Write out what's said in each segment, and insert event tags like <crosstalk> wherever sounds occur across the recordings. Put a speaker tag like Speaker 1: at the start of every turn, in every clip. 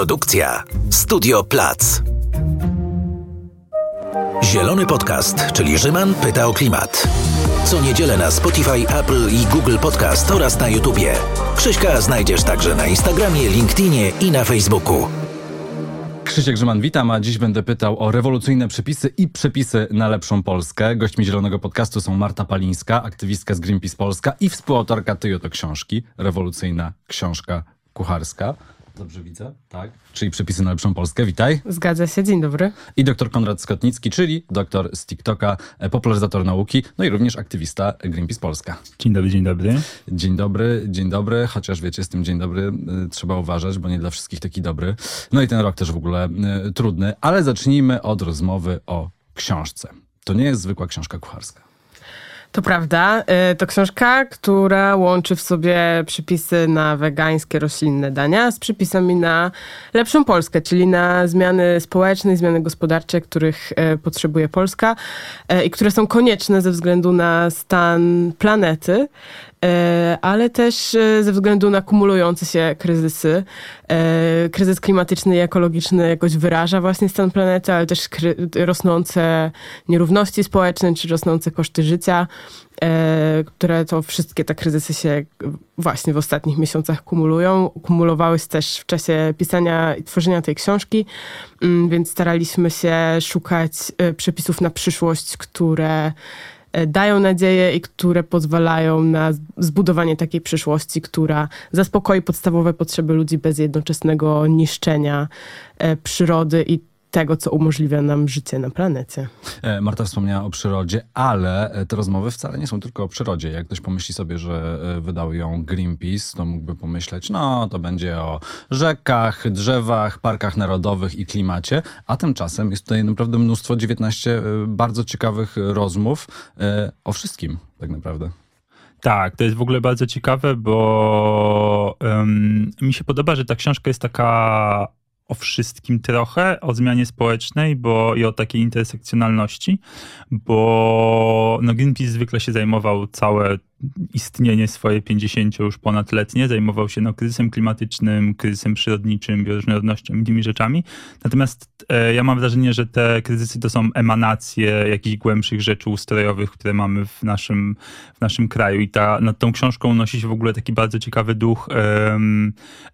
Speaker 1: Produkcja Studio Plac. Zielony Podcast, czyli Rzyman pyta o klimat. Co niedzielę na Spotify, Apple i Google Podcast oraz na YouTubie. Krzyśka znajdziesz także na Instagramie, LinkedInie i na Facebooku.
Speaker 2: Krzysiek Grzyman, witam, a dziś będę pytał o rewolucyjne przepisy i przepisy na lepszą Polskę. Gośćmi Zielonego Podcastu są Marta Palińska, aktywistka z Greenpeace Polska i współautorka Toyota Książki, rewolucyjna książka kucharska. Dobrze widzę? Tak. Czyli przepisy na lepszą Polskę. Witaj.
Speaker 3: Zgadza się, dzień dobry.
Speaker 2: I doktor Konrad Skotnicki, czyli doktor z TikToka, e, popularyzator nauki, no i również aktywista Greenpeace Polska.
Speaker 4: Dzień dobry, dzień dobry.
Speaker 2: Dzień dobry, dzień dobry, chociaż wiecie, z tym dzień dobry y, trzeba uważać, bo nie dla wszystkich taki dobry. No i ten rok też w ogóle y, trudny, ale zacznijmy od rozmowy o książce. To nie jest zwykła książka kucharska.
Speaker 3: To prawda. Y, to książka, która łączy w sobie przepisy na wegańskie, roślinne dania z przepisami na lepszą Polskę, czyli na zmiany społeczne, zmiany gospodarcze, których y, potrzebuje Polska y, i które są konieczne ze względu na stan planety. E, ale też e, ze względu na kumulujące się kryzysy. E, kryzys klimatyczny i ekologiczny jakoś wyraża właśnie stan planety, ale też rosnące nierówności społeczne czy rosnące koszty życia, które to wszystkie te kryzysy się właśnie w ostatnich miesiącach kumulują. Kumulowały się też w czasie pisania i tworzenia tej książki, mm, więc staraliśmy się szukać przepisów na przyszłość, które dają nadzieję i które pozwalają na zbudowanie takiej przyszłości, która zaspokoi podstawowe potrzeby ludzi bez jednoczesnego niszczenia e, przyrody i tego, co umożliwia nam życie na planecie.
Speaker 2: E, Marta wspomniała o przyrodzie, ale e, te rozmowy wcale nie są tylko o przyrodzie. Jak ktoś pomyśli sobie, że e, wydał ją Greenpeace, to mógłby pomyśleć, no to będzie o rzekach, drzewach, parkach narodowych i klimacie, a tymczasem jest tutaj naprawdę mnóstwo, 19 bardzo ciekawych rozmów o wszystkim tak naprawdę.
Speaker 4: Tak, to jest w ogóle bardzo ciekawe, bo um, mi się podoba, że ta książka jest taka o wszystkim trochę, o zmianie społecznej bo, i o takiej intersekcjonalności, bo no Greenpeace zwykle się zajmował całe istnienie swoje 50 już ponadletnie, zajmował się no, kryzysem klimatycznym, kryzysem przyrodniczym, bioróżnorodnością i tymi rzeczami. Natomiast e, ja mam wrażenie, że te kryzysy to są emanacje jakichś głębszych rzeczy ustrojowych, które mamy w naszym, w naszym kraju. I ta, nad tą książką nosi się w ogóle taki bardzo ciekawy duch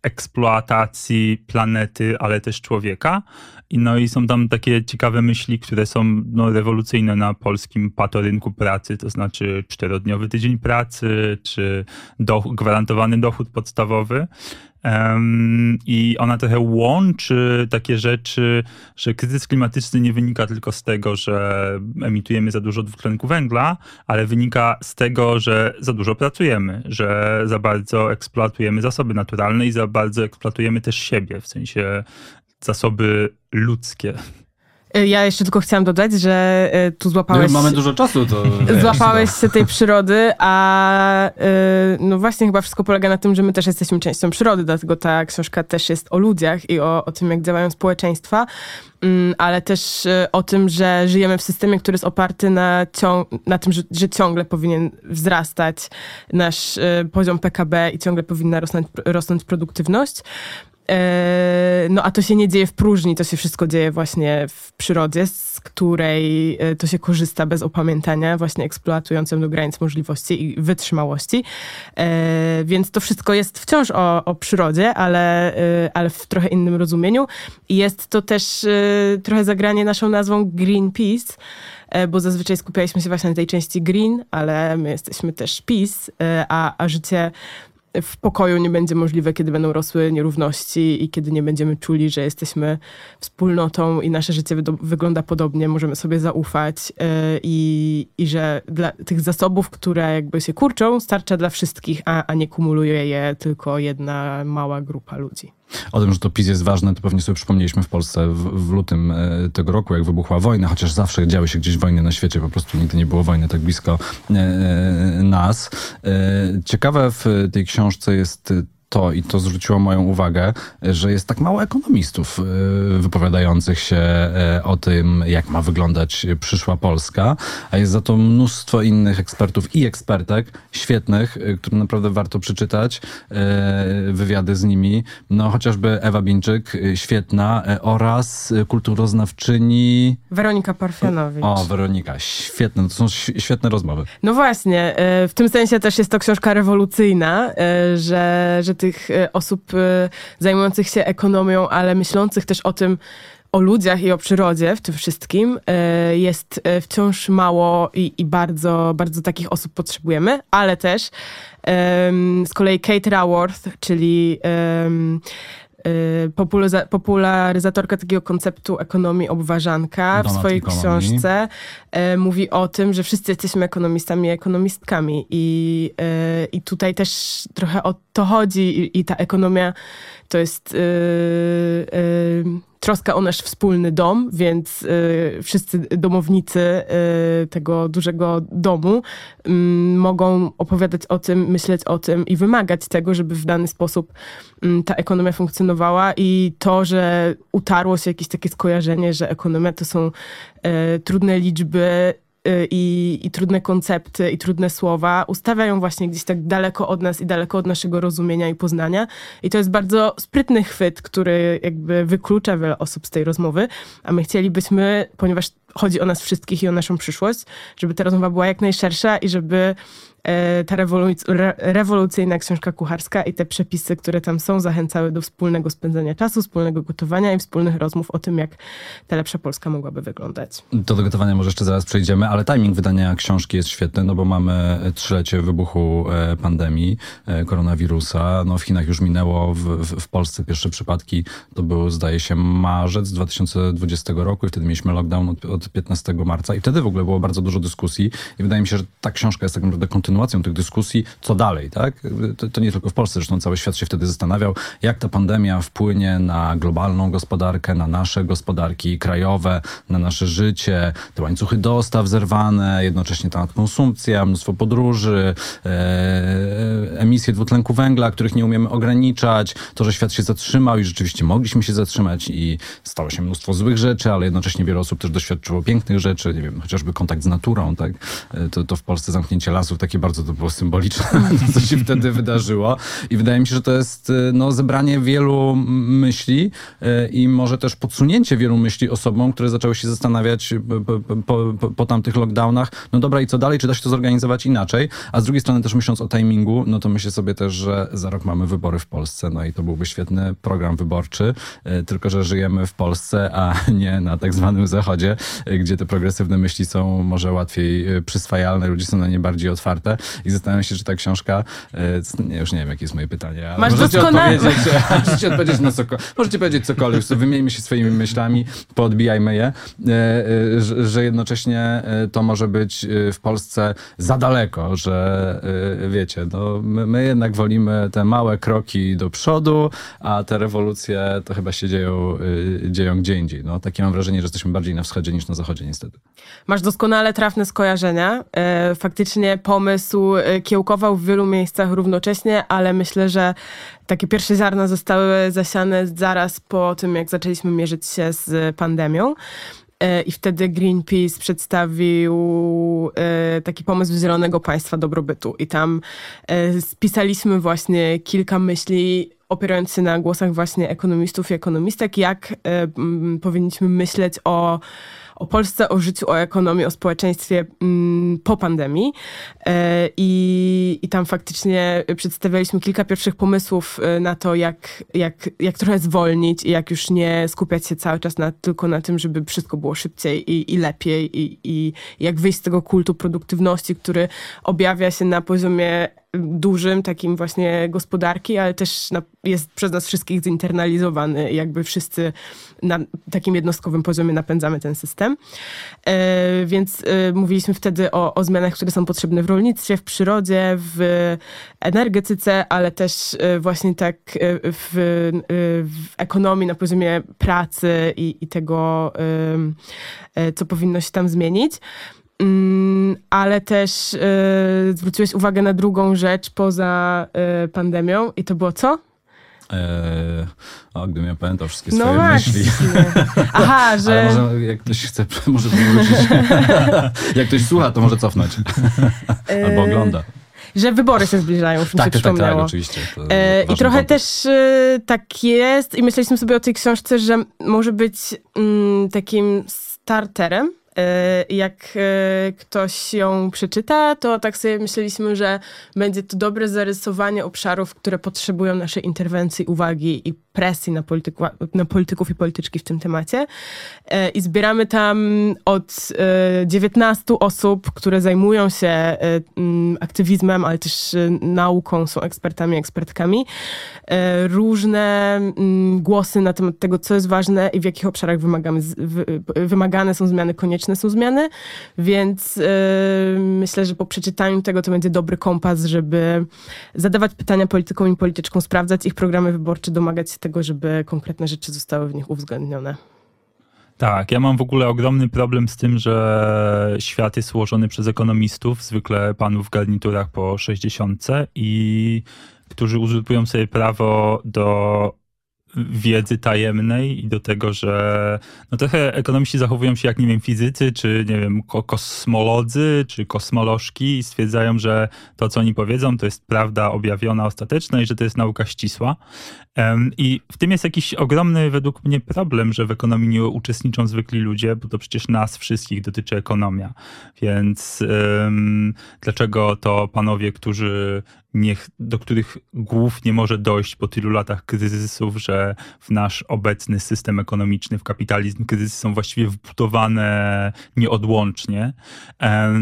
Speaker 4: eksploatacji planety, ale też człowieka. I, no, I są tam takie ciekawe myśli, które są no, rewolucyjne na polskim patorynku pracy, to znaczy czterodniowy tydzień pracy, czy do, gwarantowany dochód podstawowy. I ona trochę łączy takie rzeczy, że kryzys klimatyczny nie wynika tylko z tego, że emitujemy za dużo dwutlenku węgla, ale wynika z tego, że za dużo pracujemy, że za bardzo eksploatujemy zasoby naturalne i za bardzo eksploatujemy też siebie, w sensie zasoby ludzkie.
Speaker 3: E, ja jeszcze tylko chciałam dodać, że e, tu złapałeś...
Speaker 2: No, mamy dużo czasu, to... <laughs>
Speaker 3: Złapałeś się tej przyrody, a e, no właśnie chyba wszystko polega na tym, że my też jesteśmy częścią przyrody, dlatego ta książka też jest o ludziach i o, o tym, jak działają społeczeństwa, mm, ale też o tym, że żyjemy w systemie, który jest oparty na, na tym, że, że ciągle powinien wzrastać nasz poziom PKB i ciągle powinna rosnąć, rosnąć produktywność. E, no a to się nie dzieje w próżni, to się wszystko dzieje właśnie w przyrodzie, z której e, to się korzysta bez opamiętania, właśnie eksploatującym do granic możliwości i wytrzymałości. E, więc to wszystko jest wciąż o, o przyrodzie, ale, ale w trochę innym rozumieniu. I jest to też trochę zagranie naszą nazwą Greenpeace, bo zazwyczaj skupialiśmy się właśnie na tej części green, ale my jesteśmy też peace, a, a życie w pokoju nie będzie możliwe, kiedy będą rosły nierówności i kiedy nie będziemy czuli, że jesteśmy wspólnotą i nasze życie wygląda podobnie, możemy sobie zaufać yy, i, i że dla tych zasobów, które jakby się kurczą, starcza dla wszystkich, a, a nie kumuluje je tylko jedna mała grupa ludzi.
Speaker 2: O tym, że to PiS jest ważne, to pewnie sobie przypomnieliśmy w Polsce w, w, lutym e, tego roku, jak wybuchła wojna, chociaż zawsze działy się gdzieś wojny na świecie, po prostu nigdy nie było wojny tak blisko e, nas. E, ciekawe w tej książce jest to, i to zwróciło moją uwagę, że jest tak mało ekonomistów y, wypowiadających się y, o tym, jak ma wyglądać przyszła Polska, a jest za to mnóstwo innych ekspertów i ekspertek świetnych, y, które naprawdę warto przeczytać, wywiady z nimi. No chociażby Ewa Bińczyk, świetna, oraz kulturoznawczyni...
Speaker 3: Weronika Parfianowicz.
Speaker 2: O, Weronika, świetne, to są świetne rozmowy.
Speaker 3: No właśnie, w tym sensie też jest to książka rewolucyjna, że, że tych e, osób e, zajmujących się ekonomią, ale myślących też o tym, o ludziach i o przyrodzie w tym wszystkim e, jest wciąż mało i, i bardzo, bardzo takich osób potrzebujemy, ale też z kolei Kate Raworth, czyli popularyzatorka takiego konceptu ekonomii obważanka w swojej książce mówi o tym, że wszyscy jesteśmy ekonomistami i ekonomistkami. I, i tutaj też trochę o to chodzi i, i ta ekonomia to jest yy, yy, troska o nasz wspólny dom, więc yy, wszyscy domownicy yy, tego dużego domu mm, mogą opowiadać o tym, myśleć o tym i wymagać tego, żeby w dany sposób mm, ta ekonomia funkcjonowała i to, że utarło się jakieś takie skojarzenie, że ekonomia to są yy, trudne liczby, Y, i, i trudne koncepty i trudne słowa ustawiają właśnie gdzieś tak daleko od nas i daleko od naszego rozumienia i poznania. I to jest bardzo sprytny chwyt, który jakby wyklucza wiele osób z tej rozmowy, a my chcielibyśmy, ponieważ chodzi o nas wszystkich i o naszą przyszłość, żeby ta rozmowa była jak najszersza i żeby E, ta rewolucyjna książka kucharska i te przepisy, które tam są, zachęcały do wspólnego spędzania czasu, wspólnego gotowania i wspólnych rozmów o tym, jak ta lepsza Polska mogłaby wyglądać.
Speaker 2: Do, gotowania może jeszcze zaraz przejdziemy, ale timing wydania książki jest świetny, no bo mamy trzylecie wybuchu e, pandemii e, koronawirusa. No w Chinach już minęło, w, w, w Polsce pierwsze przypadki to był, zdaje się, marzec 2020 roku i wtedy mieliśmy lockdown od, od 15 marca i wtedy w ogóle było bardzo dużo dyskusji i wydaje mi się, że ta książka jest tak naprawdę kontynuacją tych dyskusji, co dalej, tak? To, to, nie tylko w Polsce, zresztą cały świat się wtedy zastanawiał, jak ta pandemia wpłynie na globalną gospodarkę, na nasze gospodarki krajowe, na nasze życie, te łańcuchy dostaw zerwane, jednocześnie ta konsumpcja, mnóstwo podróży, e, emisje dwutlenku węgla, których nie umiemy ograniczać, to, że świat się zatrzymał i rzeczywiście mogliśmy się zatrzymać i stało się mnóstwo złych rzeczy, ale jednocześnie wiele osób też doświadczyło pięknych rzeczy, nie wiem, chociażby kontakt z naturą, tak? E, to, to w Polsce zamknięcie lasów takie bardzo to było symboliczne, <laughs> co się wtedy wydarzyło. I wydaje mi się, że to jest y, no, zebranie wielu myśli y, i może też podsunięcie wielu myśli osobom, które zaczęły się zastanawiać po, po, po, po tamtych lockdownach, no dobra i co dalej, czy da się to zorganizować inaczej? A z drugiej strony też myśląc o timingu, no to myślę sobie też, że za rok mamy wybory w Polsce, no i to byłby świetny program wyborczy, tylko że żyjemy w Polsce, a <laughs> nie na tak zwanym zachodzie, gdzie te progresywne myśli są może łatwiej przyswajalne, ludzie są na nie bardziej otwarte i zastanawiam się, czy ta książka, e, nie, już nie wiem, jakie jest moje pytanie.
Speaker 3: Masz możecie doskonale...
Speaker 2: odpowiedzieć, <laughs> możecie odpowiedzieć na cokolwiek, możecie powiedzieć cokolwiek, wymieńmy się swoimi myślami, podbijajmy je, że, że jednocześnie to może być w Polsce za daleko, że wiecie, no, my, my jednak wolimy te małe kroki do przodu, a te rewolucje to chyba się dzieją, dzieją gdzie indziej. No, takie mam wrażenie, że jesteśmy bardziej na wschodzie niż na zachodzie niestety.
Speaker 3: Masz doskonale trafne skojarzenia. Faktycznie pomysł e, kiełkował w wielu miejscach równocześnie, ale myślę, że takie pierwsze ziarna zostały zasiane zaraz po tym, jak zaczęliśmy mierzyć się z pandemią. E, I wtedy Greenpeace przedstawił e, taki pomysł Zielonego Państwa Dobrobytu. I tam spisaliśmy właśnie kilka myśli opierając się na głosach właśnie ekonomistów i ekonomistek, jak powinniśmy myśleć o o Polsce, o życiu, o ekonomii, o społeczeństwie mm, po pandemii. E, I, I tam faktycznie przedstawialiśmy kilka pierwszych pomysłów e, na to, jak, jak, jak trochę zwolnić i jak już nie skupiać się cały czas na, tylko na tym, żeby wszystko było szybciej i, i lepiej i, i jak wyjść z tego kultu produktywności, który objawia się na poziomie dużym, takim właśnie gospodarki, ale też na, jest przez nas wszystkich zinternalizowany. Jakby wszyscy na takim jednostkowym poziomie napędzamy ten system. E, więc e, mówiliśmy wtedy o, o zmianach, które są potrzebne w rolnictwie, w przyrodzie, w energetyce, ale też e, właśnie tak e, w, w, ekonomii na poziomie pracy i, i tego, e, co powinno się tam zmienić. Mm, ale też y, zwróciłeś uwagę na drugą rzecz poza y, pandemią i to było co?
Speaker 2: Eee, o, gdybym ja pamiętał wszystkie
Speaker 3: No
Speaker 2: swoje
Speaker 3: właśnie.
Speaker 2: myśli. <laughs>
Speaker 3: Aha,
Speaker 2: Ale
Speaker 3: że...
Speaker 2: może jak ktoś chce, <laughs> może wrócić. <laughs> jak ktoś słucha, to może cofnąć. Albo
Speaker 3: y,
Speaker 2: ogląda.
Speaker 3: Że wybory się zbliżają, już mi się
Speaker 2: Tak, tak, tak, tak, oczywiście.
Speaker 3: E, I trochę też e, tak jest i myśleliśmy sobie o tej książce, że może być mm, takim starterem. E, Jak e, ktoś ją przeczyta, to tak sobie myśleliśmy, że będzie to dobre zarysowanie obszarów, które potrzebują naszej interwencji, uwagi i presji na, polityku, na polityków i polityczki w tym temacie. E, I zbieramy tam od e, 19 osób, które zajmują się e, mm, aktywizmem, ale też e, nauką, są ekspertami, ekspertkami. E, Różne mm, głosy na temat tego, co jest ważne i w jakich obszarach wymagamy, wymagane są zmiany, konieczne są zmiany. Więc e, myślę, że po przeczytaniu tego to będzie dobry kompas, żeby zadawać pytania politykom i polityczkom, sprawdzać ich programy wyborcze, domagać się tego, żeby konkretne rzeczy zostały w nich uwzględnione.
Speaker 4: Tak, ja mam w ogóle ogromny problem z tym, że świat jest ułożony przez ekonomistów, zwykle panów w garniturach po 60 i którzy uzurpują sobie prawo do wiedzy tajemnej i do tego, że no trochę ekonomiści zachowują się jak, nie wiem, fizycy, czy nie wiem, ko- kosmolodzy, czy kosmolożki i stwierdzają, że to, co oni powiedzą, to jest prawda objawiona, ostateczna i że to jest nauka ścisła. I w tym jest jakiś ogromny według mnie problem, że w ekonomii nie uczestniczą zwykli ludzie, bo to przecież nas wszystkich dotyczy ekonomia. Więc em, dlaczego to panowie, którzy niech, do których głów nie może dojść po tylu latach kryzysów, że w nasz obecny system ekonomiczny, w kapitalizm kryzysy są właściwie wbudowane nieodłącznie,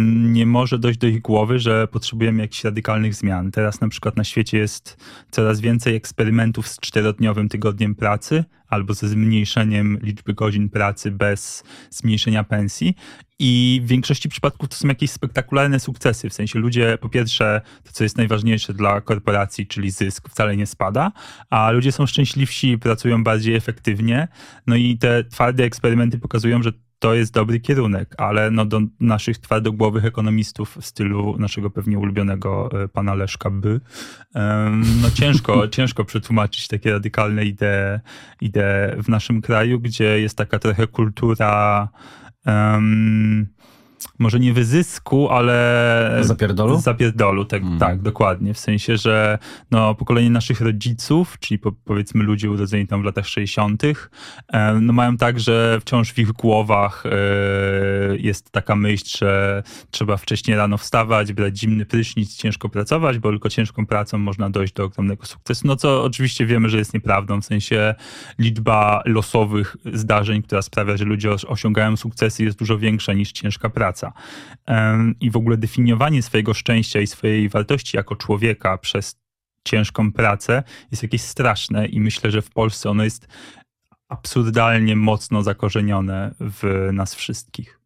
Speaker 4: nie może dojść do ich głowy, że potrzebujemy jakichś radykalnych zmian. Teraz na przykład na świecie jest coraz więcej eksperymentów z czterodniowym tygodniem pracy albo ze zmniejszeniem liczby godzin pracy bez zmniejszenia pensji. I w większości przypadków to są jakieś spektakularne sukcesy. W sensie ludzie, po pierwsze, to co jest najważniejsze dla korporacji, czyli zysk, wcale nie spada, a ludzie są szczęśliwsi, pracują bardziej efektywnie. No i te twarde eksperymenty pokazują, że to jest dobry kierunek, ale no do naszych twardogłowych ekonomistów w stylu naszego pewnie ulubionego e, pana Leszka By, no ciężko, <laughs> ciężko przetłumaczyć takie radykalne idee, idee w naszym kraju, gdzie jest taka trochę kultura em, może nie wyzysku, ale
Speaker 2: Zapierdolu?
Speaker 4: Zapierdolu, tak,
Speaker 2: Mm.
Speaker 4: tak, dokładnie. W sensie, że no, pokolenie naszych rodziców, czyli po, powiedzmy ludzie urodzeni tam w latach 60., e, no, mają tak, że wciąż w ich głowach e, jest taka myśl, że trzeba wcześniej rano wstawać, brać zimny prysznic, ciężko pracować, bo tylko ciężką pracą można dojść do ogromnego sukcesu. No co oczywiście wiemy, że jest nieprawdą. W sensie liczba losowych zdarzeń, która sprawia, że ludzie os- osiągają sukcesy jest dużo większa niż ciężka praca. Em, I w ogóle definiowanie swojego szczęścia i swojej wartości jako człowieka przez ciężką pracę jest jakieś straszne i myślę, że w Polsce ono jest absurdalnie mocno zakorzenione w nas wszystkich.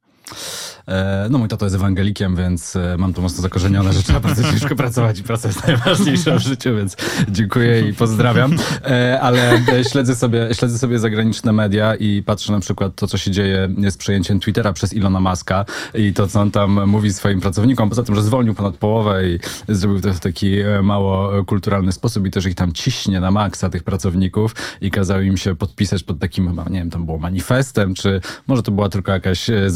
Speaker 2: E, No mój tato jest ewangelikiem, więc e, mam to mocno zakorzenione, że trzeba bardzo ciężko <laughs> pracować i praca jest najważniejsza w życiu, więc dziękuję i pozdrawiam. E, Ale śledzę sobie, śledzę sobie zagraniczne media i patrzę na przykład to, co się dzieje z przejęciem Twittera przez Ilona Maska i to, co on tam mówi swoim pracownikom, poza tym, że zwolnił ponad połowę i zrobił to w taki mało kulturalny sposób i też ich tam ciśnie na maksa tych pracowników i kazał im się podpisać pod takim nie wiem, tam było manifestem, czy może to była tylko jakaś e,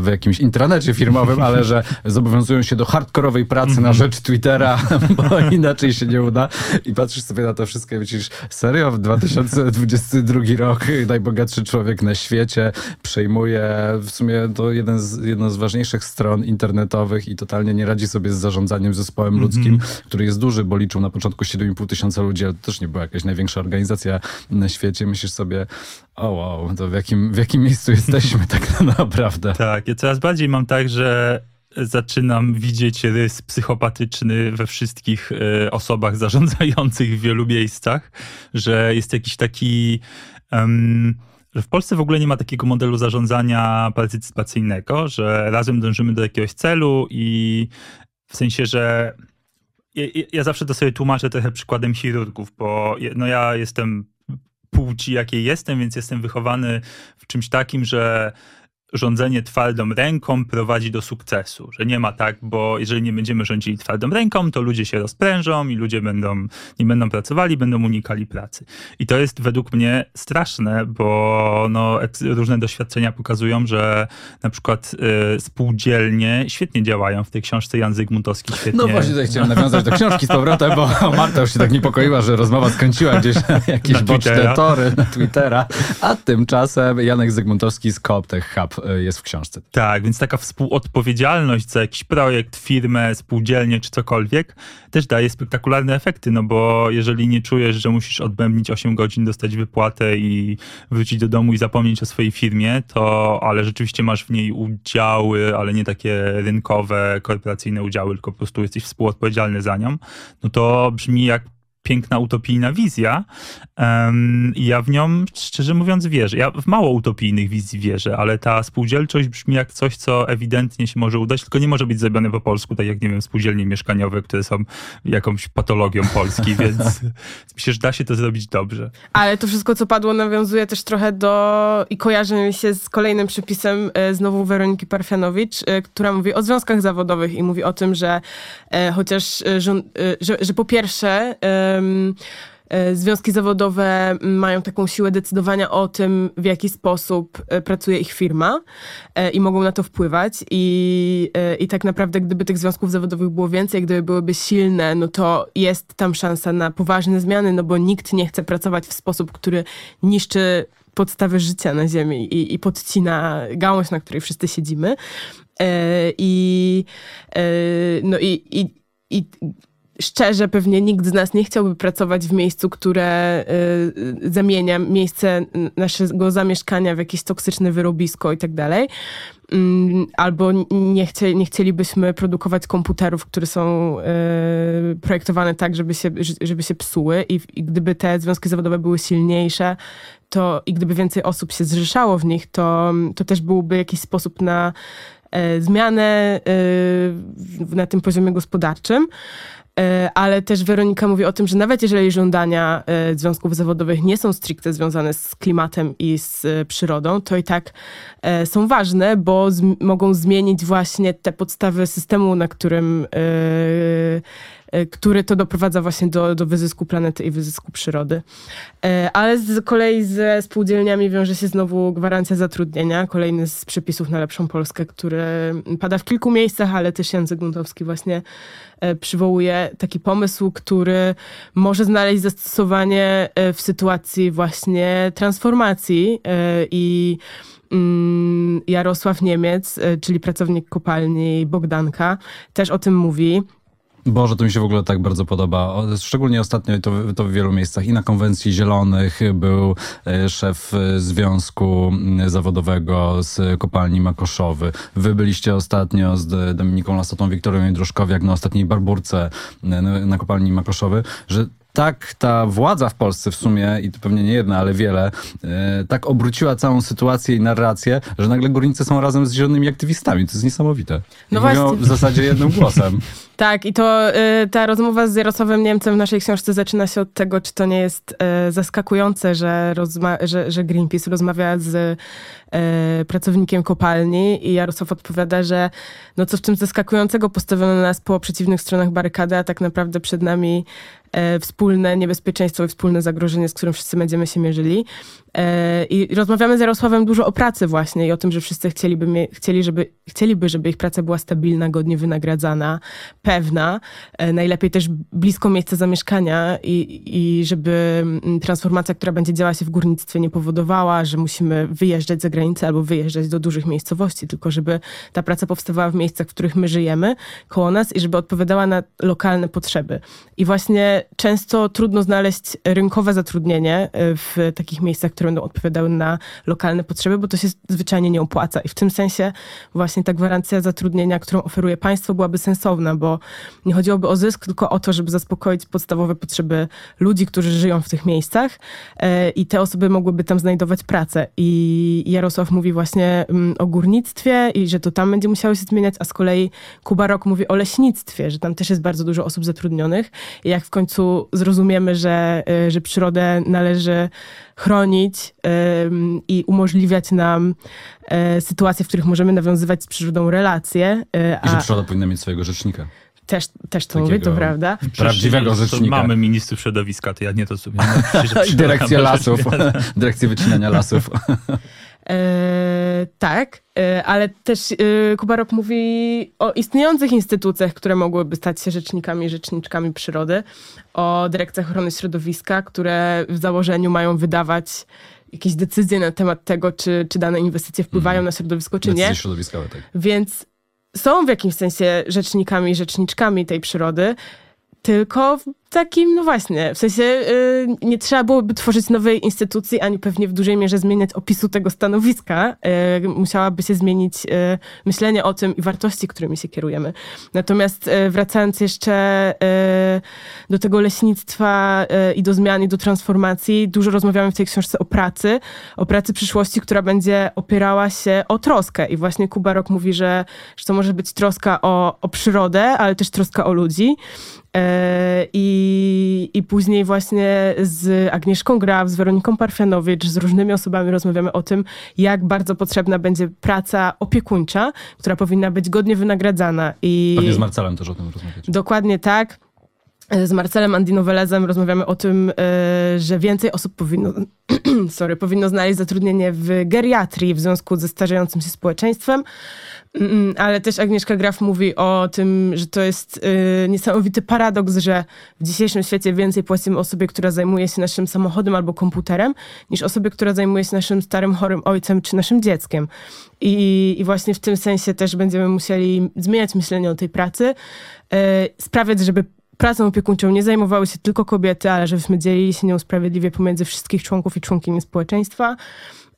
Speaker 2: w jakimś intranecie firmowym, ale że zobowiązują się do hardkorowej pracy na rzecz Twittera, <laughs> bo inaczej się nie uda. I patrzysz sobie na to wszystko i myślisz, serio, w 2022 rok najbogatszy człowiek na świecie przejmuje w sumie to jeden z, jedno z ważniejszych stron internetowych i totalnie nie radzi sobie z zarządzaniem zespołem ludzkim, który jest duży, bo liczył na początku 7,5 tysiąca ludzi, ale to też nie była jakaś największa organizacja na świecie. Myślisz sobie, o wow, to w jakim, w jakim miejscu jesteśmy tak <laughs> naprawdę?
Speaker 4: Tak, ja coraz bardziej mam tak, że zaczynam widzieć rys psychopatyczny we wszystkich e, osobach zarządzających w wielu miejscach, że jest jakiś taki. że w Polsce w ogóle nie ma takiego modelu zarządzania partycypacyjnego, że razem dążymy do jakiegoś celu i w sensie, że ja, ja- zawsze to sobie tłumaczę trochę przykładem chirurgów, bo no ja jestem płci, jakiej jestem, więc jestem wychowany w czymś takim, że rządzenie twardą ręką prowadzi do sukcesu, że nie ma tak, bo jeżeli nie będziemy rządzili twardą ręką, to ludzie się rozprężą i ludzie będą, nie będą pracowali, będą unikali pracy. I to jest według mnie straszne, bo no, różne doświadczenia pokazują, że na przykład y, spółdzielnie świetnie działają. W tej książce Jan Zygmuntowski świetnie...
Speaker 2: No właśnie tutaj chciałem nawiązać do książki z powrotem, bo Marta już się tak niepokoiła, że rozmowa skręciła gdzieś na jakieś na boczne tory na Twittera, a tymczasem Janek Zygmuntowski z Cooptech Hub E, jest w książce.
Speaker 4: Tak, więc taka współodpowiedzialność za jakiś projekt, firmę, spółdzielnię czy cokolwiek też daje spektakularne efekty, no bo jeżeli nie czujesz, że musisz odbębnić 8 godzin, dostać wypłatę i wrócić do domu i zapomnieć o swojej firmie, to ale rzeczywiście masz w niej udziały, ale nie takie rynkowe, korporacyjne udziały, tylko po prostu jesteś współodpowiedzialny za nią, no to brzmi jak piękna utopijna wizja um, i ja w nią, szczerze mówiąc, wierzę. Ja w mało utopijnych wizji wierzę, ale ta spółdzielczość brzmi jak coś, co ewidentnie się może udać, tylko nie może być zrobione po polsku, tak jak, nie wiem, spółdzielnie mieszkaniowe, które są jakąś patologią Polski, <laughs> więc myślę, że da się to zrobić dobrze.
Speaker 3: Ale to wszystko, co padło, nawiązuje też trochę do i kojarzy mi się z kolejnym przepisem e, znowu Weroniki Parfianowicz, e, która mówi o związkach zawodowych i mówi o tym, że e, chociaż, że, że, że po pierwsze E, związki zawodowe mają taką siłę decydowania o tym, w jaki sposób e, pracuje ich firma e, i mogą na to wpływać. I, I tak naprawdę, gdyby tych związków zawodowych było więcej, gdyby byłyby silne, no to jest tam szansa na poważne zmiany, no bo nikt nie chce pracować w sposób, który niszczy podstawy życia na Ziemi i, i podcina gałąź, na której wszyscy siedzimy. I, no i, i, i szczerze pewnie nikt z nas nie chciałby pracować w miejscu, które y, zamienia miejsce naszego zamieszkania w jakieś toksyczne wyrobisko i tak dalej. Mm, albo nie, chcie, nie chcielibyśmy produkować komputerów, które są y, projektowane tak, żeby się, żeby się psuły i, i gdyby te związki zawodowe były silniejsze, to i gdyby więcej osób się zrzeszało w nich, to, to też byłby jakiś sposób na y, zmianę y, na tym poziomie gospodarczym. E, ale też Weronika mówi o tym, że nawet jeżeli żądania e, związków zawodowych nie są stricte związane z klimatem i z e, przyrodą, to i tak są ważne, bo mogą zmienić właśnie te podstawy systemu, na którym który to doprowadza właśnie do, do wyzysku planety i wyzysku przyrody. E, ale z kolei ze spółdzielniami wiąże się znowu gwarancja zatrudnienia, kolejny z przepisów na lepszą Polskę, który pada w kilku miejscach, ale też Jan Zygmuntowski właśnie e, przywołuje taki pomysł, który może znaleźć zastosowanie w sytuacji właśnie transformacji i mm, Jarosław Niemiec, czyli pracownik kopalni Bogdanka, też o tym mówi.
Speaker 2: Boże, to mi się w ogóle tak bardzo podoba. Szczególnie ostatnio to, to w wielu miejscach. I na konwencji Zielonych był e, szef Związku Zawodowego z kopalni Makoszowy. Wy byliście ostatnio z Dominiką Lasotą, Wiktorią Jędruszkowiak na ostatniej barburce na, kopalni Makoszowy, że tak ta władza w Polsce w sumie, i to pewnie nie jedna, ale wiele, e, tak obróciła całą sytuację i narrację, że nagle górnicy są razem z zielonymi aktywistami. To jest niesamowite. No właśnie. w zasadzie jednym głosem. <laughs>
Speaker 3: tak, i to y, ta rozmowa z Jarosławem Niemcem w naszej książce zaczyna się od tego, czy to nie jest y, zaskakujące, że, że, że Greenpeace rozmawia z y, pracownikiem kopalni i Jarosław odpowiada, że no co w tym zaskakującego postawiono nas po przeciwnych stronach barykady, a tak naprawdę przed nami E, wspólne niebezpieczeństwo i wspólne zagrożenie, z którym wszyscy będziemy się mierzyli. E, I rozmawiamy z Jarosławem dużo o pracy właśnie i o tym, że wszyscy chcieliby, chcieli, żeby, chcieliby, żeby ich praca była stabilna, godnie wynagradzana, pewna, e, najlepiej też blisko miejsca zamieszkania i, i żeby mm, transformacja, która będzie działa się w górnictwie nie powodowała, że musimy wyjeżdżać za granicę albo wyjeżdżać do dużych miejscowości, tylko żeby ta praca powstawała w miejscach, w których my żyjemy, koło nas i żeby odpowiadała na lokalne potrzeby. I właśnie często trudno znaleźć rynkowe zatrudnienie e, w takich miejscach, które będą odpowiadały na lokalne potrzeby, bo to się zwyczajnie nie opłaca. I w tym sensie właśnie ta gwarancja zatrudnienia, którą oferuje państwo, byłaby sensowna, bo nie chodziłoby o zysk, tylko o to, żeby zaspokoić podstawowe potrzeby ludzi, którzy żyją w tych miejscach e, i te osoby mogłyby tam znajdować pracę. I Jarosław mówi właśnie mm, o górnictwie i że to tam będzie musiało się zmieniać, a z kolei Kuba Rok mówi o leśnictwie, że tam też jest bardzo dużo osób zatrudnionych i jak w końcu zrozumiemy, że, y, że przyrodę należy chronić i umożliwiać nam y, sytuacje, w których możemy nawiązywać z przyrodą relacje. Y,
Speaker 2: I że przyroda powinna mieć swojego rzecznika.
Speaker 3: też, też to mówię, to prawda.
Speaker 2: Prawdziwego rzecznika.
Speaker 4: Mamy ministrów środowiska, to ja nie to sobie. <laughs>
Speaker 2: Dyrekcję lasów, <laughs> dyrekcję wycinania lasów. <laughs>
Speaker 3: E, tak, e, ale też e, Kubarok mówi o istniejących instytucjach, które mogłyby stać się rzecznikami, rzeczniczkami przyrody, o dyrekcjach ochrony środowiska, które w założeniu mają wydawać jakieś decyzje na temat tego, czy, czy dane inwestycje wpływają na środowisko, czy nie.
Speaker 2: Decyzje środowiskowe, tak.
Speaker 3: Więc są w jakimś sensie rzecznikami i rzeczniczkami tej przyrody, tylko takim, no właśnie, w sensie y, nie trzeba byłoby tworzyć nowej instytucji, ani pewnie w dużej mierze zmieniać opisu tego stanowiska. Y, musiałaby się zmienić y, myślenie o tym i wartości, którymi się kierujemy. Natomiast y, wracając jeszcze y, do tego leśnictwa y, i do zmian i do transformacji, dużo rozmawiamy w tej książce o pracy, o pracy przyszłości, która będzie opierała się o troskę. I właśnie Kubarok mówi, że, że to może być troska o, o przyrodę, ale też troska o ludzi. E, I, I później właśnie z Agnieszką Graf, z Weroniką Parfianowicz, z różnymi osobami rozmawiamy o tym, jak bardzo potrzebna będzie praca opiekuńcza, która powinna być godnie wynagradzana. I
Speaker 2: Pewnie z Marcelem też o tym rozmawiać.
Speaker 3: Dokładnie tak. Z Marcelem Andinovelezem rozmawiamy o tym, e, że więcej osób powinno, <clears throat> sorry, powinno znaleźć zatrudnienie w geriatrii w związku ze starzejącym się społeczeństwem. Mm, Ale też Agnieszka Graf mówi o tym, że to jest y, niesamowity paradoks, że w dzisiejszym świecie więcej płacimy osobie, która zajmuje się naszym samochodem albo komputerem, niż osobie, która zajmuje się naszym starym, chorym ojcem czy naszym dzieckiem. I, i właśnie w tym sensie też będziemy musieli zmieniać myślenie o tej pracy, y, sprawiać, żeby pracą opiekuńczą nie zajmowały się tylko kobiety, ale żebyśmy dzielili się nią sprawiedliwie pomiędzy wszystkich członków i członkini społeczeństwa.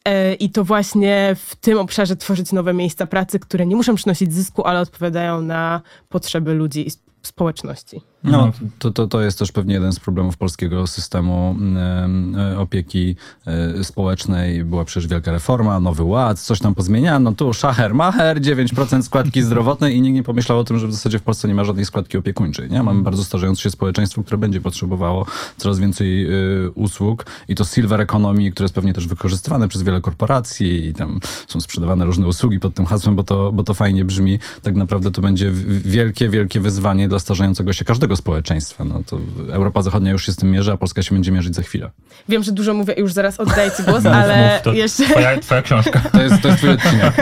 Speaker 3: E, I to właśnie w tym obszarze tworzyć nowe miejsca pracy, które nie muszą przynosić zysku, ale odpowiadają na potrzeby ludzi i sp- społeczności.
Speaker 2: No, to, to, to jest też pewnie jeden z problemów polskiego systemu em, e, opieki e, społecznej. Była przecież wielka reforma, nowy ład, coś tam pozmieniano. Tu szacher, macher, 9% składki <laughs> zdrowotnej i nikt nie pomyślał o tym, że w zasadzie w Polsce nie ma żadnej składki opiekuńczej. Nie? Mamy bardzo starzejące się społeczeństwo, które będzie potrzebowało coraz więcej y, usług i to silver economy, które jest pewnie też wykorzystywane przez wiele korporacji i tam są sprzedawane różne usługi pod tym hasłem, bo to, bo to fajnie brzmi. Tak naprawdę to będzie wielkie, wielkie wyzwanie dla starzejącego się każdego społeczeństwa. No to Europa Zachodnia już się z tym mierzy, a Polska się będzie mierzyć za chwilę.
Speaker 3: Wiem, że dużo mówię i już zaraz oddaję ci głos,
Speaker 4: Mów, <laughs>
Speaker 3: ale
Speaker 4: mów, to
Speaker 3: jeszcze...
Speaker 4: twoja, twoja książka.
Speaker 2: To jest, to jest twój odcinek.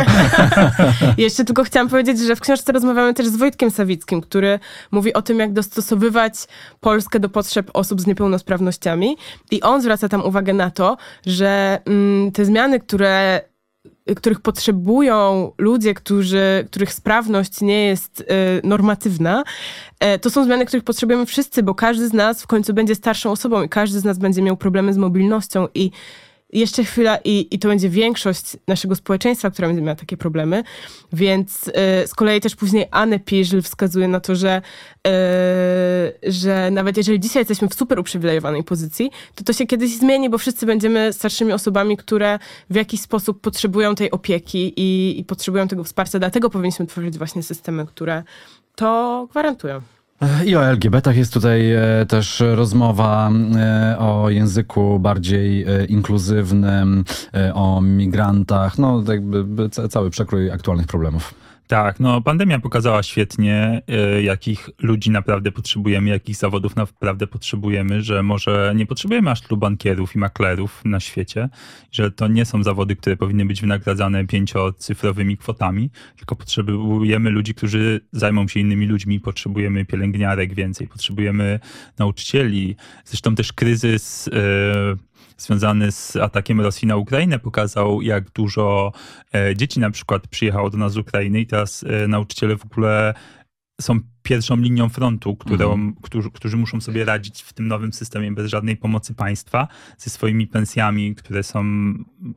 Speaker 2: <laughs>
Speaker 3: Jeszcze tylko chciałam powiedzieć, że w książce rozmawiamy też z Wojtkiem Sawickim, który mówi o tym, jak dostosowywać Polskę do potrzeb osób z niepełnosprawnościami. I on zwraca tam uwagę na to, że mm, te zmiany, które których potrzebują ludzie, którzy, których sprawność nie jest y, normatywna, e, to są zmiany, których potrzebujemy wszyscy, bo każdy z nas w końcu będzie starszą osobą i każdy z nas będzie miał problemy z mobilnością i jeszcze chwila i, i to będzie większość naszego społeczeństwa, która będzie miała takie problemy. Więc y, z kolei też później Anne Piżl wskazuje na to, że, y, że nawet jeżeli dzisiaj jesteśmy w super uprzywilejowanej pozycji, to to się kiedyś zmieni, bo wszyscy będziemy starszymi osobami, które w jakiś sposób potrzebują tej opieki i, i potrzebują tego wsparcia. Dlatego powinniśmy tworzyć właśnie systemy, które to gwarantują.
Speaker 2: I o LGBT jest tutaj e, też rozmowa e, o języku bardziej e, inkluzywnym, o migrantach, no jakby by ca- cały przekrój aktualnych problemów.
Speaker 4: Tak, no pandemia pokazała świetnie, y, jakich ludzi naprawdę potrzebujemy, jakich zawodów naprawdę potrzebujemy, że może nie potrzebujemy aż tylu bankierów i maklerów na świecie, że to nie są zawody, które powinny być wynagradzane pięciocyfrowymi kwotami, tylko potrzebujemy ludzi, którzy zajmą się innymi ludźmi, potrzebujemy pielęgniarek więcej, potrzebujemy nauczycieli. Zresztą też kryzys y, związany z atakiem Rosji na Ukrainę pokazał, jak dużo e, dzieci na przykład przyjechało do nas z Ukrainy i teraz e, nauczyciele w ogóle są pierwszą linią frontu, którą, którzy, którzy muszą sobie radzić w tym nowym systemie bez żadnej pomocy państwa, ze swoimi pensjami, które są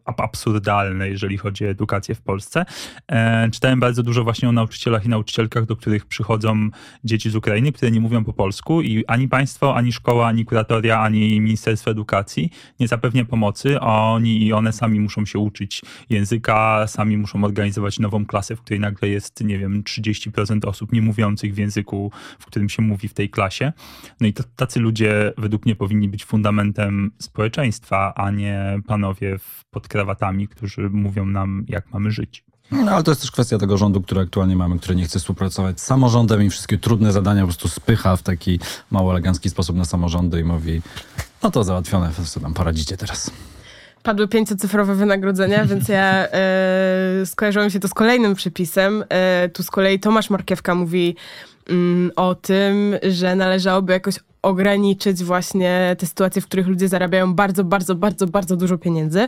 Speaker 4: absurdalne, jeżeli chodzi o edukację w Polsce. E, czytałem bardzo dużo właśnie o nauczycielach i nauczycielkach, do których przychodzą dzieci z Ukrainy, które nie mówią po polsku i ani państwo, ani szkoła, ani kuratoria, ani Ministerstwo Edukacji nie zapewnia pomocy. Oni i one sami muszą się uczyć języka, sami muszą organizować nową klasę, w której nagle jest, nie wiem, 30% osób nie mówiących w języku, w którym się mówi w tej klasie. No i to, tacy ludzie według mnie powinni być fundamentem społeczeństwa, a nie panowie pod krawatami, którzy mówią nam, jak mamy żyć.
Speaker 2: No, ale to jest też kwestia tego rządu, który aktualnie mamy, który nie chce współpracować z samorządem i wszystkie trudne zadania po prostu spycha w taki mało elegancki sposób na samorządy i mówi, no to załatwione, co tam poradzicie teraz
Speaker 3: padły pięciocyfrowe wynagrodzenia, więc ja <laughs> e, skojarzyłam się to z kolejnym przepisem. E, tu z kolei Tomasz Markiewka mówi o tym, że należałoby jakoś ograniczyć właśnie te sytuacje, w których ludzie zarabiają bardzo, bardzo, bardzo, bardzo dużo pieniędzy.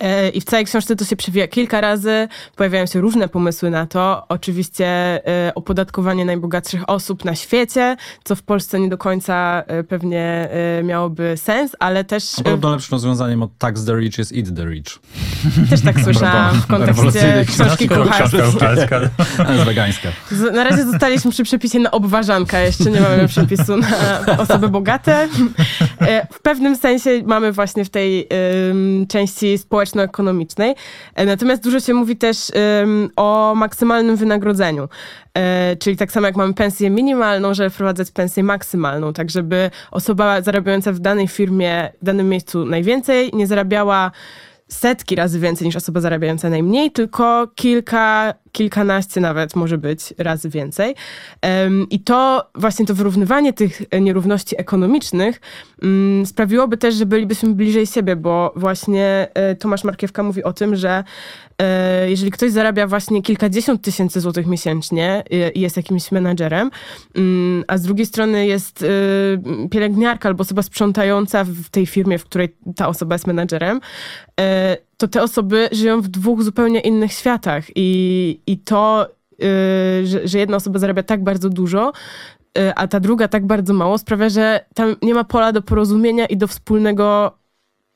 Speaker 3: E, I w całej książce to się przewija kilka razy, pojawiają się różne pomysły na to. Oczywiście e, opodatkowanie najbogatszych osób na świecie, co w Polsce nie do końca e, pewnie miałoby sens, ale też...
Speaker 2: Podobno lepszym rozwiązaniem od tax the rich jest eat the rich.
Speaker 3: Też tak słyszałam w kontekście książki kucharskiej. <laughs>
Speaker 2: Jest wegańska.
Speaker 3: Na razie zostaliśmy przy przepisie na obważanka, jeszcze nie mamy przepisu na osoby bogate. W pewnym sensie mamy właśnie w tej części społecznej społeczno-ekonomicznej. E, natomiast dużo się mówi też um, o maksymalnym wynagrodzeniu. E, czyli tak samo jak mamy pensję minimalną, żeby wprowadzać pensję maksymalną, tak żeby osoba zarabiająca w danej firmie, w danym miejscu najwięcej, nie zarabiała setki razy więcej niż osoba zarabiająca najmniej, tylko kilka, kilkanaście nawet może być razy więcej. I to właśnie to wyrównywanie tych nierówności ekonomicznych um, sprawiłoby też, że bylibyśmy bliżej siebie, bo właśnie e, Tomasz Markiewka mówi o tym, że jeżeli ktoś zarabia właśnie kilkadziesiąt tysięcy złotych miesięcznie i jest jakimś menadżerem, um, a z drugiej strony jest e, pielęgniarka albo osoba sprzątająca w tej firmie, w której ta osoba jest menadżerem, to te osoby żyją w dwóch zupełnie innych światach. I, i to, że, że jedna osoba zarabia tak bardzo dużo, a ta druga tak bardzo mało, sprawia, że tam nie ma pola do porozumienia i do wspólnego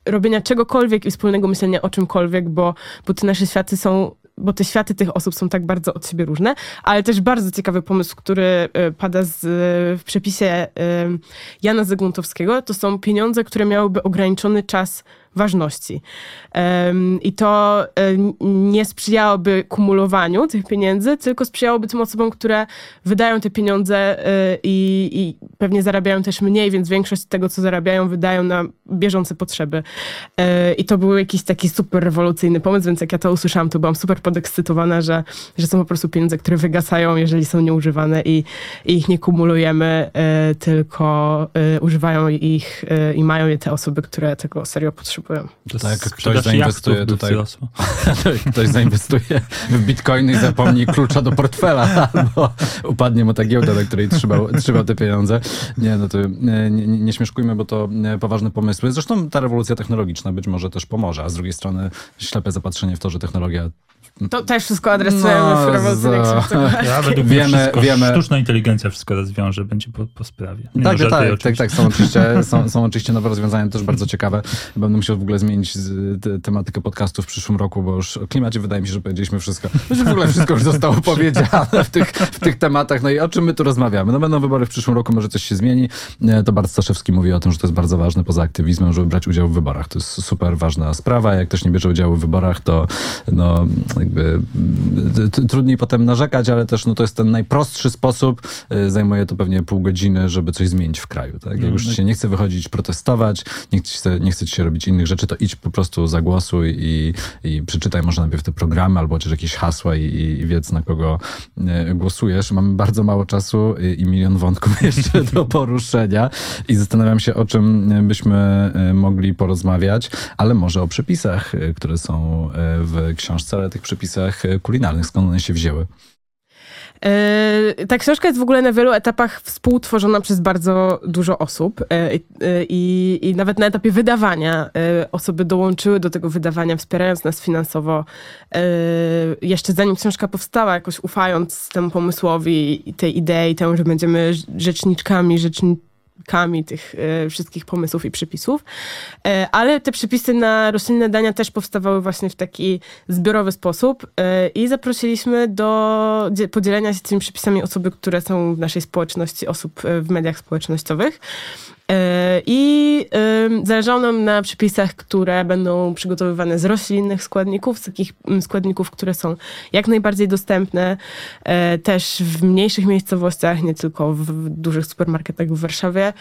Speaker 3: robienia czegokolwiek i wspólnego myślenia o czymkolwiek, bo, bo te nasze światy są bo te światy tych osób są tak bardzo od siebie różne, ale też bardzo ciekawy pomysł, który y, pada z, w przepisie y, Jana Zygmuntowskiego, to są pieniądze, które miałyby ograniczony czas ważności. I to nie sprzyjałoby kumulowaniu tych pieniędzy, tylko sprzyjałoby tym osobom, które wydają te pieniądze e, i, i pewnie zarabiają też mniej, więc większość tego, co zarabiają, wydają na bieżące potrzeby. E, I to był jakiś taki super rewolucyjny pomysł, więc jak ja to usłyszałam, to byłam super podekscytowana, że, że są po prostu pieniądze, które wygasają, jeżeli są nieużywane i, i ich nie kumulujemy, e, tylko używają ich i mają je te osoby, które tego serio potrzebują powiem.
Speaker 2: To tak, ktoś zainwestuje tutaj, <laughs> ktoś zainwestuje w bitcoiny i zapomni klucza do portfela, <laughs> albo upadnie mu ta giełda, na której trzymał, trzymał te pieniądze. Nie, no to nie, nie, nie śmieszkujmy, bo to poważne pomysły. Zresztą ta rewolucja technologiczna być może też pomoże, a z drugiej strony ślepe zapatrzenie w to, że technologia
Speaker 3: to też wszystko adresujemy no, w rewolucyjnych <laughs>
Speaker 4: Ja według wiemy, wszystko, wiemy. Sztuczna inteligencja wszystko rozwiąże, będzie po, po sprawie.
Speaker 2: Nie tak, no, tak, tak, tak, tak, są oczywiście, <laughs> są, są oczywiście nowe rozwiązania, też bardzo ciekawe. Będę musiał w ogóle zmienić te, tematykę podcastu w przyszłym roku, bo już o klimacie wydaje mi się, że powiedzieliśmy wszystko. Że w ogóle wszystko już zostało <laughs> powiedziane w tych, w tych tematach. No i o czym my tu rozmawiamy? No będą wybory w przyszłym roku, może coś się zmieni. To Bart Staszewski mówi o tym, że to jest bardzo ważne poza aktywizmem, żeby brać udział w wyborach. To jest super ważna sprawa. Jak ktoś nie bierze udziału w wyborach, to no, jakby trudniej potem narzekać, ale też no, to jest ten najprostszy sposób. Y, zajmuje to pewnie pół godziny, żeby coś zmienić w kraju. Tak? Jak no, już no się nie chce wychodzić protestować, nie chce, nie chce ci się robić innych rzeczy, to idź po prostu zagłosuj i, i przeczytaj może najpierw te programy albo chociaż jakieś hasła i, i wiedz na kogo y, głosujesz. Mamy bardzo mało czasu i, i milion wątków <laughs> jeszcze do poruszenia i zastanawiam się, o czym byśmy y, mogli porozmawiać, ale może o przepisach, które są w książce, ale tych przepisach kulinarnych, skąd one się wzięły?
Speaker 3: E, ta książka jest w ogóle na wielu etapach współtworzona przez bardzo dużo osób e, i, i, nawet na etapie wydawania e, osoby dołączyły do tego wydawania, wspierając nas finansowo. Jeszcze zanim książka powstała, jakoś ufając temu pomysłowi i tej idei, temu, że będziemy rzeczniczkami, rzecznikami składnikami tych e, wszystkich pomysłów i przepisów. E, ale te przepisy na roślinne dania też powstawały właśnie w taki zbiorowy sposób e, i zaprosiliśmy do dzie- podzielenia się tymi przepisami osoby, które są w naszej społeczności, osób w mediach społecznościowych. I zależało nam na przepisach, które będą przygotowywane z roślinnych składników, z takich składników, które są jak najbardziej dostępne, też w mniejszych miejscowościach, nie tylko w dużych supermarketach w Warszawie,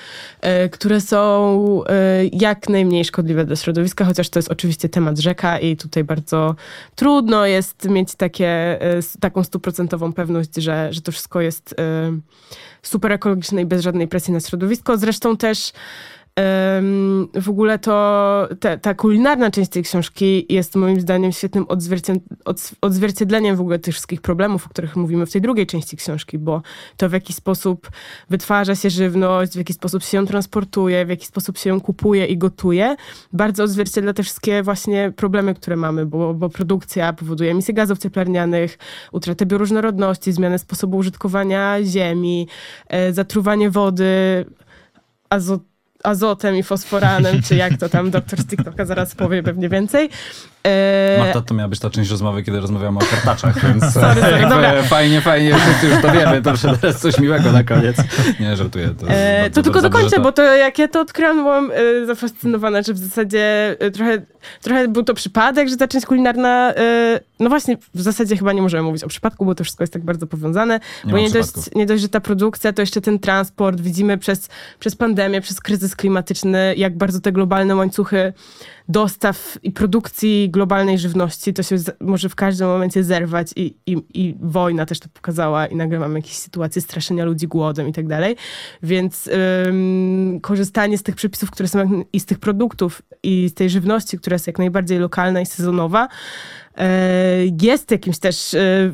Speaker 3: które są e, jak najmniej szkodliwe dla środowiska, chociaż to jest oczywiście temat rzeka i tutaj bardzo trudno jest mieć takie, e, taką stuprocentową pewność, że, że to wszystko jest e, super ekologiczne i bez żadnej presji na środowisko. Zresztą też w ogóle to te, ta kulinarna część tej książki jest moim zdaniem świetnym odzwiercied- odz- odzwierciedleniem w ogóle tych wszystkich problemów, o których mówimy w tej drugiej części książki, bo to w jaki sposób wytwarza się żywność, w jaki sposób się ją transportuje, w jaki sposób się ją kupuje i gotuje, bardzo odzwierciedla te wszystkie właśnie problemy, które mamy, bo, bo produkcja powoduje emisję gazów cieplarnianych, utratę bioróżnorodności, zmianę sposobu użytkowania ziemi, e, zatruwanie wody azo, azotem i fosforanem, czy jak to tam doktor z TikToka zaraz powie pewnie więcej. E,
Speaker 2: Marta, to miała być ta część rozmowy, kiedy rozmawiamy o kartaczach, więc <laughs>
Speaker 3: sorry,
Speaker 2: jakby
Speaker 3: dobra.
Speaker 2: fajnie, fajnie, wszyscy już to wiemy, to teraz coś miłego na koniec. <laughs> Nie, żartuję. To,
Speaker 3: E, to tylko dokończę,
Speaker 2: to-
Speaker 3: bo to jak ja to odkryłam, byłam e, zafascynowana, że w zasadzie e, trochę, trochę był to przypadek, że ta część kulinarna, e, no właśnie, w zasadzie chyba nie możemy mówić o przypadku, bo to wszystko jest tak bardzo powiązane,
Speaker 2: Nie
Speaker 3: bo nie dość, nie dość, że ta produkcja, to jeszcze ten transport, widzimy przez, przez pandemię, przez kryzys klimatyczny, jak bardzo te globalne łańcuchy dostaw i produkcji globalnej żywności, to się może w każdym momencie zerwać i, i, i wojna też to pokazała i nagle mamy jakieś sytuacje straszenia ludzi głodem i tak dalej. Więc ym, korzystanie z tych przepisów, które są i z tych produktów i z tej żywności, która jest jak najbardziej lokalna i sezonowa, e, jest jakimś też e,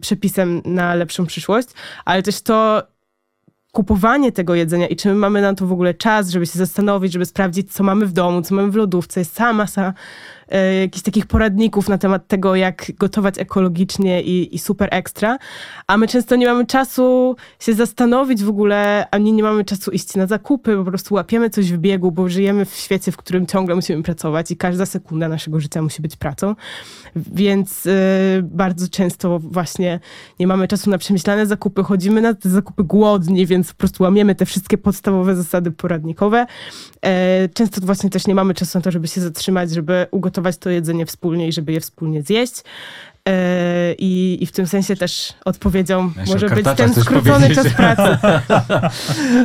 Speaker 3: przepisem na lepszą przyszłość, ale też to kupowanie tego jedzenia i czy my mamy na to w ogóle czas, żeby się zastanowić, żeby sprawdzić, co mamy w domu, co mamy w lodówce. Jest cała masa e, jakichś takich poradników na temat tego, jak gotować ekologicznie i, i super ekstra, a my często nie mamy czasu się zastanowić w ogóle, ani nie mamy czasu iść na zakupy, po prostu łapiemy coś w biegu, bo żyjemy w świecie, w którym ciągle musimy pracować i każda sekunda naszego życia musi być pracą, więc e, bardzo często właśnie nie mamy czasu na przemyślane zakupy, chodzimy na te zakupy głodni, więc po prostu łamiemy te wszystkie podstawowe zasady poradnikowe. E, Często właśnie też nie mamy czasu na to, żeby się zatrzymać, żeby ugotować to jedzenie wspólnie i żeby je wspólnie zjeść. E, I, I w tym sensie też odpowiedzią może być ten skrócony czas pracy. <laughs>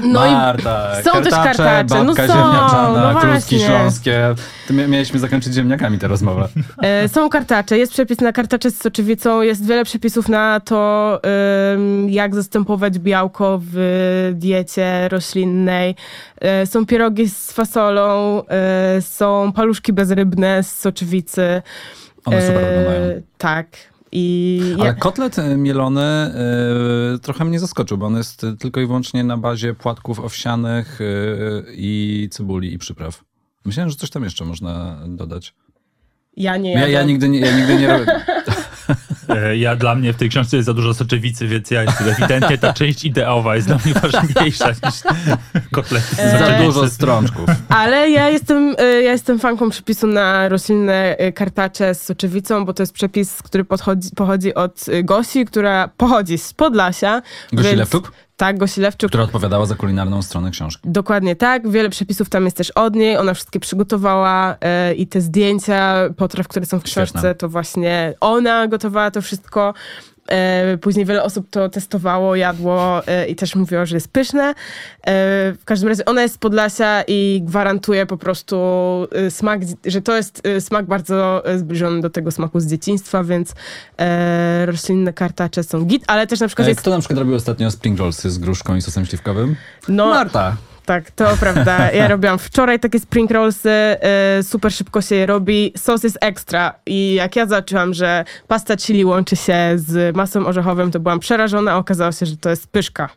Speaker 3: No i
Speaker 2: Marta,
Speaker 3: są też kartacze, no są, no właśnie.
Speaker 2: śląskie. Mieliśmy zakończyć ziemniakami tę rozmowę. <laughs>
Speaker 3: E, Są kartacze, jest przepis na kartacze z soczewicą, jest wiele przepisów na to, jak zastępować białko w diecie roślinnej. E, Są pierogi z fasolą, są paluszki bezrybne z soczewicy.
Speaker 2: One super
Speaker 3: E,
Speaker 2: wyglądają.
Speaker 3: Tak. I
Speaker 2: Ale
Speaker 3: ja,
Speaker 2: kotlet e, mielony e, trochę mnie zaskoczył, bo on jest tylko i wyłącznie na bazie płatków owsianych i cebuli i przypraw. Myślałem, że coś tam jeszcze można dodać.
Speaker 3: ja nie
Speaker 2: Ja, ja, nigdy, nie, ja nigdy nie robię. <laughs>
Speaker 4: E, Ja dla mnie w tej książce jest za dużo soczewicy, więc ja jestem ewidentnie ta część ideowa jest dla mnie ważniejsza <laughs> niż kotlety z
Speaker 3: E,
Speaker 2: Za
Speaker 4: soczewicy.
Speaker 2: dużo strączków.
Speaker 3: Ale ja jestem, e, ja jestem fanką przepisu na roślinne kartacze z soczewicą, bo to jest przepis, który podchodzi, pochodzi od Gosi, która pochodzi z Podlasia.
Speaker 2: Gosi
Speaker 3: więc-
Speaker 2: Lewczuk,
Speaker 3: Tak, Gosi Lewczuk.
Speaker 2: która odpowiadała za kulinarną stronę książki.
Speaker 3: Dokładnie tak. Wiele przepisów tam jest też od niej. Ona wszystkie przygotowała e, i te zdjęcia potraw, które są w książce, to właśnie ona gotowała to wszystko. E, później wiele osób to testowało, jadło e, i też mówiło, że jest pyszne. E, w każdym razie ona jest z Podlasia i gwarantuje po prostu smak, że to jest smak bardzo zbliżony do tego smaku z dzieciństwa, więc roślinne kartacze są git, ale też na przykład jest...
Speaker 2: Kto na przykład robił ostatnio spring rollsy z gruszką i sosem śliwkowym?
Speaker 3: No,
Speaker 2: Marta.
Speaker 3: Tak, to prawda. Ja <laughs> robiłam wczoraj takie spring rollsy, y, super szybko się je robi. Sos jest ekstra i jak ja zobaczyłam, że pasta chili łączy się z masą orzechowym, to byłam przerażona, a okazało się, że to jest pyszka.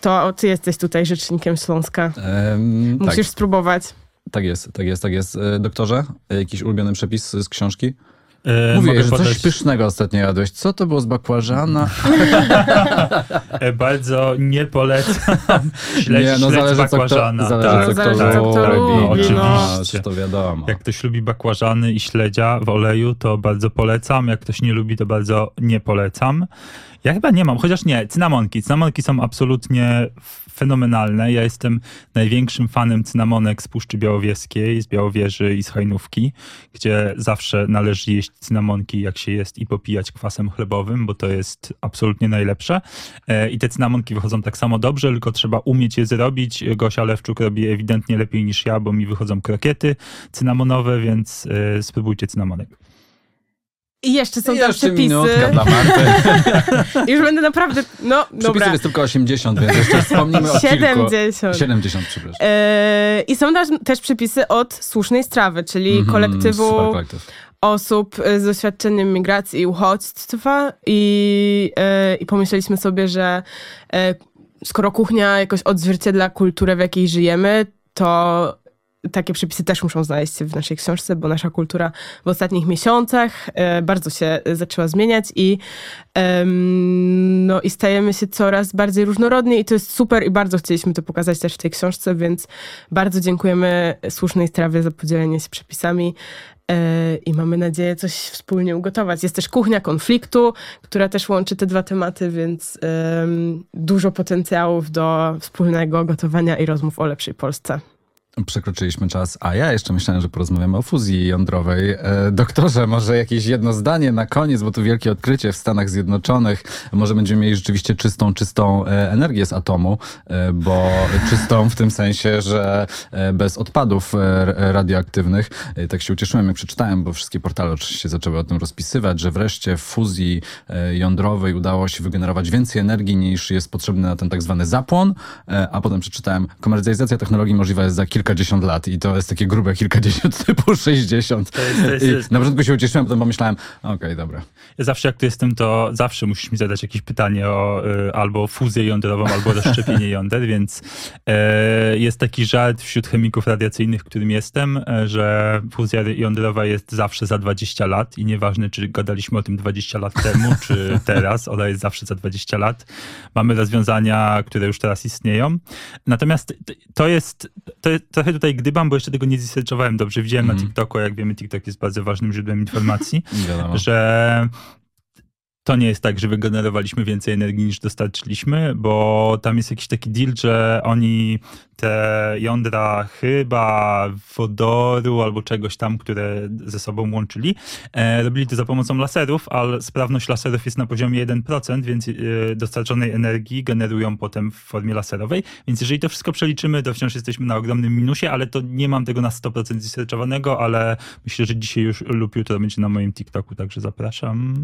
Speaker 3: To ty jesteś tutaj rzecznikiem Śląska.
Speaker 2: Tak,
Speaker 3: Musisz spróbować.
Speaker 2: tak jest, tak jest, tak jest. E, Doktorze, e, jakiś ulubiony przepis z książki?
Speaker 4: E,
Speaker 2: Mówię, że
Speaker 4: podać-
Speaker 2: coś pysznego ostatnio jadłeś. Co to było z bakłażana? <laughs>
Speaker 4: E, Bardzo nie polecam śledź, <laughs>
Speaker 2: Nie, no
Speaker 4: śledź
Speaker 2: zależy co kto,
Speaker 4: bakłażana.
Speaker 2: zależy,
Speaker 4: tak,
Speaker 2: co kto,
Speaker 3: kto
Speaker 2: lubi.
Speaker 3: lubi,
Speaker 4: oczywiście.
Speaker 2: No, to wiadomo.
Speaker 4: Jak ktoś lubi bakłażany i śledzia w oleju, to bardzo polecam. Jak ktoś nie lubi, to bardzo nie polecam. Ja chyba nie mam, chociaż nie, cynamonki. Cynamonki są absolutnie fenomenalne. Ja jestem największym fanem cynamonek z Puszczy Białowieskiej, z Białowieży i z Hajnówki, gdzie zawsze należy jeść cynamonki, jak się jest i popijać kwasem chlebowym, bo to jest absolutnie najlepsze. E, I te cynamonki wychodzą tak samo dobrze, tylko trzeba umieć je zrobić. Gosia Lewczuk robi ewidentnie lepiej niż ja, bo mi wychodzą krokiety cynamonowe, więc e, spróbujcie cynamonek.
Speaker 3: I jeszcze są tam
Speaker 2: Jeszcze
Speaker 3: przepisy.
Speaker 2: dla Marty. <laughs>
Speaker 3: Już będę naprawdę, no
Speaker 2: Przepisów
Speaker 3: dobra.
Speaker 2: jest tylko 80, więc jeszcze wspomnimy o kilku.
Speaker 3: 70.
Speaker 2: 70, przepraszam.
Speaker 3: E, I są też, też przepisy od słusznej strawy, czyli
Speaker 2: Mhm,
Speaker 3: kolektywu
Speaker 2: super kolektyw.
Speaker 3: osób z doświadczeniem migracji i uchodźstwa i, e, i pomyśleliśmy sobie, że e, skoro kuchnia jakoś odzwierciedla kulturę, w jakiej żyjemy, to takie przepisy też muszą znaleźć się w naszej książce, bo nasza kultura w ostatnich miesiącach e, bardzo się e, zaczęła zmieniać i, no, i stajemy się coraz bardziej różnorodni i to jest super i bardzo chcieliśmy to pokazać też w tej książce, więc bardzo dziękujemy Słusznej Strawie za podzielenie się przepisami e, i mamy nadzieję coś wspólnie ugotować. Jest też kuchnia konfliktu, która też łączy te dwa tematy, więc dużo potencjałów do wspólnego gotowania i rozmów o lepszej Polsce.
Speaker 2: Przekroczyliśmy czas, a ja jeszcze myślałem, że porozmawiamy o fuzji jądrowej. E, doktorze, może jakieś jedno zdanie na koniec, bo tu wielkie odkrycie w Stanach Zjednoczonych. Może będziemy mieli rzeczywiście czystą, czystą e, energię z atomu, e, bo czystą w tym sensie, że bez odpadów radioaktywnych. Tak się ucieszyłem, jak przeczytałem, bo wszystkie portale oczywiście zaczęły o tym rozpisywać, że wreszcie w fuzji jądrowej udało się wygenerować więcej energii niż jest potrzebny na ten tak zwany zapłon, a potem przeczytałem, komercjalizacja technologii możliwa jest za kilkadziesiąt lat i to jest takie grube kilkadziesiąt <laughs> typu 60.
Speaker 4: To jest- to jest-
Speaker 2: I
Speaker 4: jest-
Speaker 2: na początku się ucieszyłem, potem pomyślałem, okej, dobra.
Speaker 4: Ja zawsze jak tu jestem, to zawsze musisz mi zadać jakieś pytanie o y, albo fuzję jądrową, albo rozszczepienie <laughs> jąder, więc e, jest taki żart wśród chemików radiacyjnych, którym jestem, e, że fuzja jądrowa jest zawsze za 20 lat i nieważne, czy gadaliśmy o tym 20 lat temu, czy <laughs> teraz, ona jest zawsze za 20 lat. Mamy rozwiązania, które już teraz istnieją. Natomiast to jest, to jest trochę tutaj gdybam, bo jeszcze tego nie zresearchowałem dobrze. Widziałem na TikToku, jak wiemy, TikTok jest bardzo ważnym źródłem informacji <laughs> że to nie jest tak, że wygenerowaliśmy więcej energii niż dostarczyliśmy, bo tam jest jakiś taki deal, że oni te jądra chyba wodoru albo czegoś tam, które ze sobą łączyli, e, robili to za pomocą laserów, ale sprawność laserów jest na poziomie 1%, więc e, dostarczonej energii generują potem w formie laserowej. Więc jeżeli to wszystko przeliczymy, to wciąż jesteśmy na ogromnym minusie, ale to nie mam tego na 100% zresearchowanego, ale myślę, że dzisiaj już lub jutro będzie na moim TikToku, także zapraszam.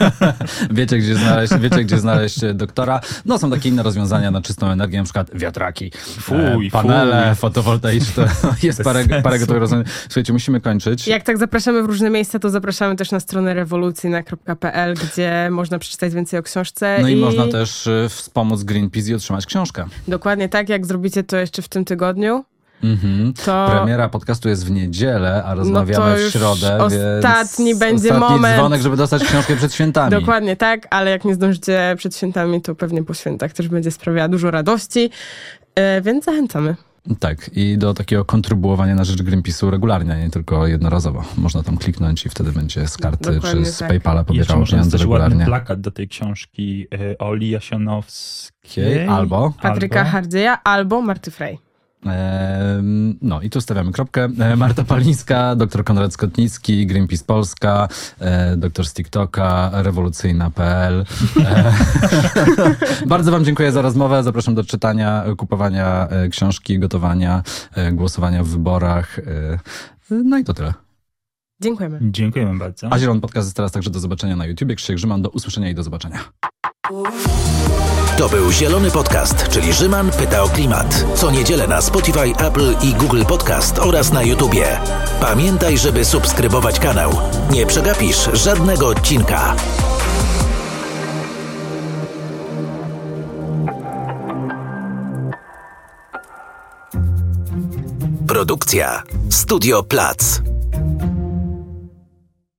Speaker 4: <laughs>
Speaker 2: Wiecie, gdzie znaleźć, wiecie, gdzie znaleźć doktora. No, są takie inne rozwiązania na czystą energię, na przykład wiatraki,
Speaker 4: Fuj,
Speaker 2: e, panele
Speaker 4: fuj.
Speaker 2: fotowoltaiczne. <laughs> Jest parę, parę gotowych rozwiązań. Słuchajcie, musimy kończyć.
Speaker 3: Jak tak zapraszamy w różne miejsca, to zapraszamy też na stronę rewolucyjna.pl, gdzie można przeczytać więcej o książce.
Speaker 2: No i można też e, wspomóc Greenpeace i otrzymać książkę.
Speaker 3: Dokładnie tak, jak zrobicie to jeszcze w tym tygodniu,
Speaker 2: Mhm.
Speaker 3: to...
Speaker 2: Premiera podcastu jest w niedzielę, a rozmawiamy
Speaker 3: No to
Speaker 2: w środę,
Speaker 3: ostatni
Speaker 2: więc
Speaker 3: będzie
Speaker 2: ostatni
Speaker 3: moment.
Speaker 2: dzwonek, żeby dostać książkę przed świętami.
Speaker 3: Dokładnie tak, ale jak nie zdążycie przed świętami, to pewnie po świętach też będzie sprawiała dużo radości, więc zachęcamy.
Speaker 2: Tak, i do takiego kontrybuowania na rzecz Greenpeace'u regularnie, nie tylko jednorazowo. Można tam kliknąć i wtedy będzie z karty
Speaker 3: Dokładnie
Speaker 2: czy z
Speaker 3: tak.
Speaker 2: PayPala pobierało
Speaker 4: można
Speaker 2: pieniądze
Speaker 4: też ładny
Speaker 2: regularnie.
Speaker 4: plakat do tej książki e, Oli Jasionowskiej.
Speaker 2: Albo
Speaker 3: Patryka
Speaker 4: Albo-
Speaker 3: Hardzieja albo Marty Frey.
Speaker 2: No i tu stawiamy kropkę. E, Marta Palińska, dr Konrad Skotnicki, Greenpeace Polska, e, doktor z TikToka, rewolucyjna.pl. E, <laughs> Bardzo wam dziękuję za rozmowę. Zapraszam do czytania, kupowania książki, gotowania, głosowania w wyborach. No i to tyle.
Speaker 3: Dziękujemy.
Speaker 4: Dziękujemy bardzo.
Speaker 2: A Zielony Podcast jest teraz także do zobaczenia na YouTubie. Krzysiek Grzyman, do usłyszenia i do zobaczenia.
Speaker 1: To był Zielony Podcast, czyli Rzyman pyta o klimat. Co niedzielę na Spotify, Apple i Google Podcast oraz na YouTubie. Pamiętaj, żeby subskrybować kanał. Nie przegapisz żadnego odcinka. Produkcja Studio Plac.